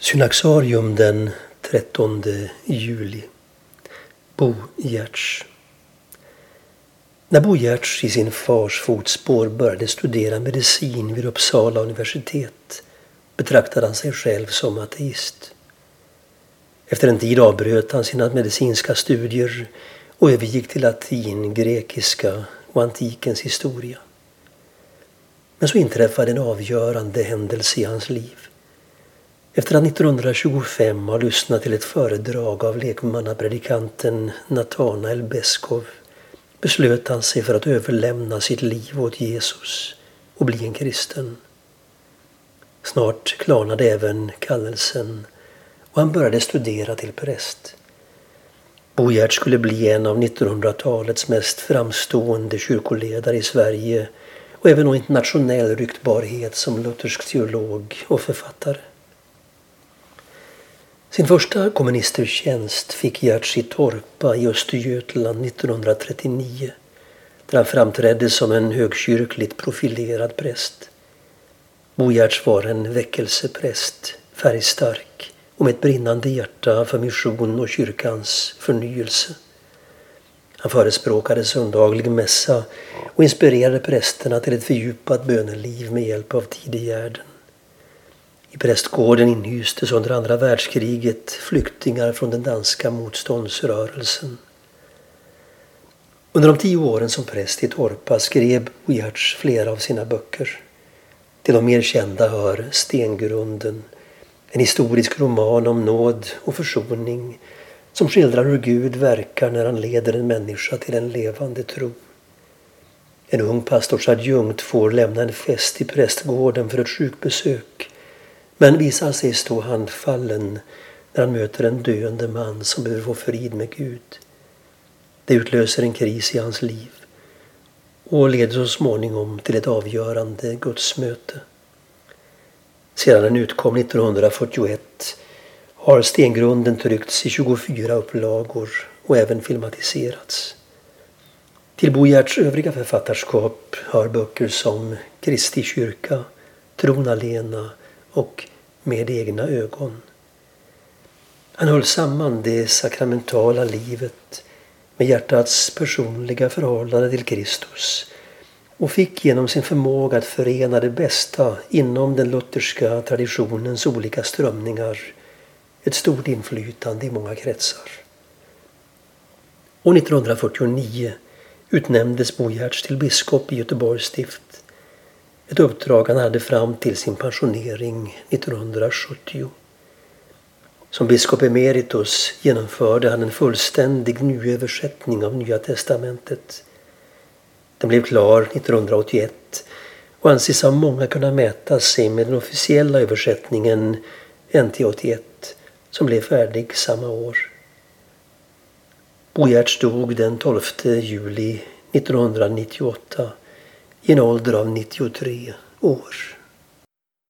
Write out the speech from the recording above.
Synaxarium den 13 juli. Bo Giertz. När Bo Giertz i sin fars fotspår började studera medicin vid Uppsala universitet betraktade han sig själv som ateist. Efter en tid avbröt han sina medicinska studier och övergick till latin, grekiska och antikens historia. Men så inträffade en avgörande händelse i hans liv. Efter att 1925 ha lyssnat till ett föredrag av lekmannapredikanten Natanael Beskov beslöt han sig för att överlämna sitt liv åt Jesus och bli en kristen. Snart klarnade även kallelsen och han började studera till präst. Bo Giertz skulle bli en av 1900-talets mest framstående kyrkoledare i Sverige och även nå internationell ryktbarhet som luthersk teolog och författare. Sin första komministertjänst fick Gert Sittorpa Torpa i Östergötland 1939 där han framträdde som en högkyrkligt profilerad präst. Bo var en väckelsepräst, färgstark och med ett brinnande hjärta för mission och kyrkans förnyelse. Han förespråkade söndaglig mässa och inspirerade prästerna till ett fördjupat böneliv med hjälp av tidegärden. I prästgården inhystes under andra världskriget flyktingar från den danska motståndsrörelsen. Under de tio åren som präst i Torpa skrev Giertz flera av sina böcker. Till de mer kända hör Stengrunden, en historisk roman om nåd och försoning som skildrar hur Gud verkar när han leder en människa till en levande tro. En ung pastorsadjunkt får lämna en fest i prästgården för ett sjukbesök men visar sig stå handfallen när han möter en döende man som behöver få frid med Gud. Det utlöser en kris i hans liv och leder så småningom till ett avgörande gudsmöte. Sedan den utkom 1941 har Stengrunden tryckts i 24 upplagor och även filmatiserats. Till Bo Giertz övriga författarskap hör böcker som Kristi kyrka, Tron alena och Med egna ögon. Han höll samman det sakramentala livet med hjärtats personliga förhållande till Kristus och fick genom sin förmåga att förena det bästa inom den lutherska traditionens olika strömningar ett stort inflytande i många kretsar. År 1949 utnämndes Bo Giertz till biskop i Göteborgs stift. Ett uppdrag han hade fram till sin pensionering 1970. Som biskop emeritus genomförde han en fullständig nyöversättning av Nya testamentet. Den blev klar 1981 och anses av många kunna mäta sig med den officiella översättningen NT 81 som blev färdig samma år. Bo Giertz dog den 12 juli 1998 i en ålder av 93 år.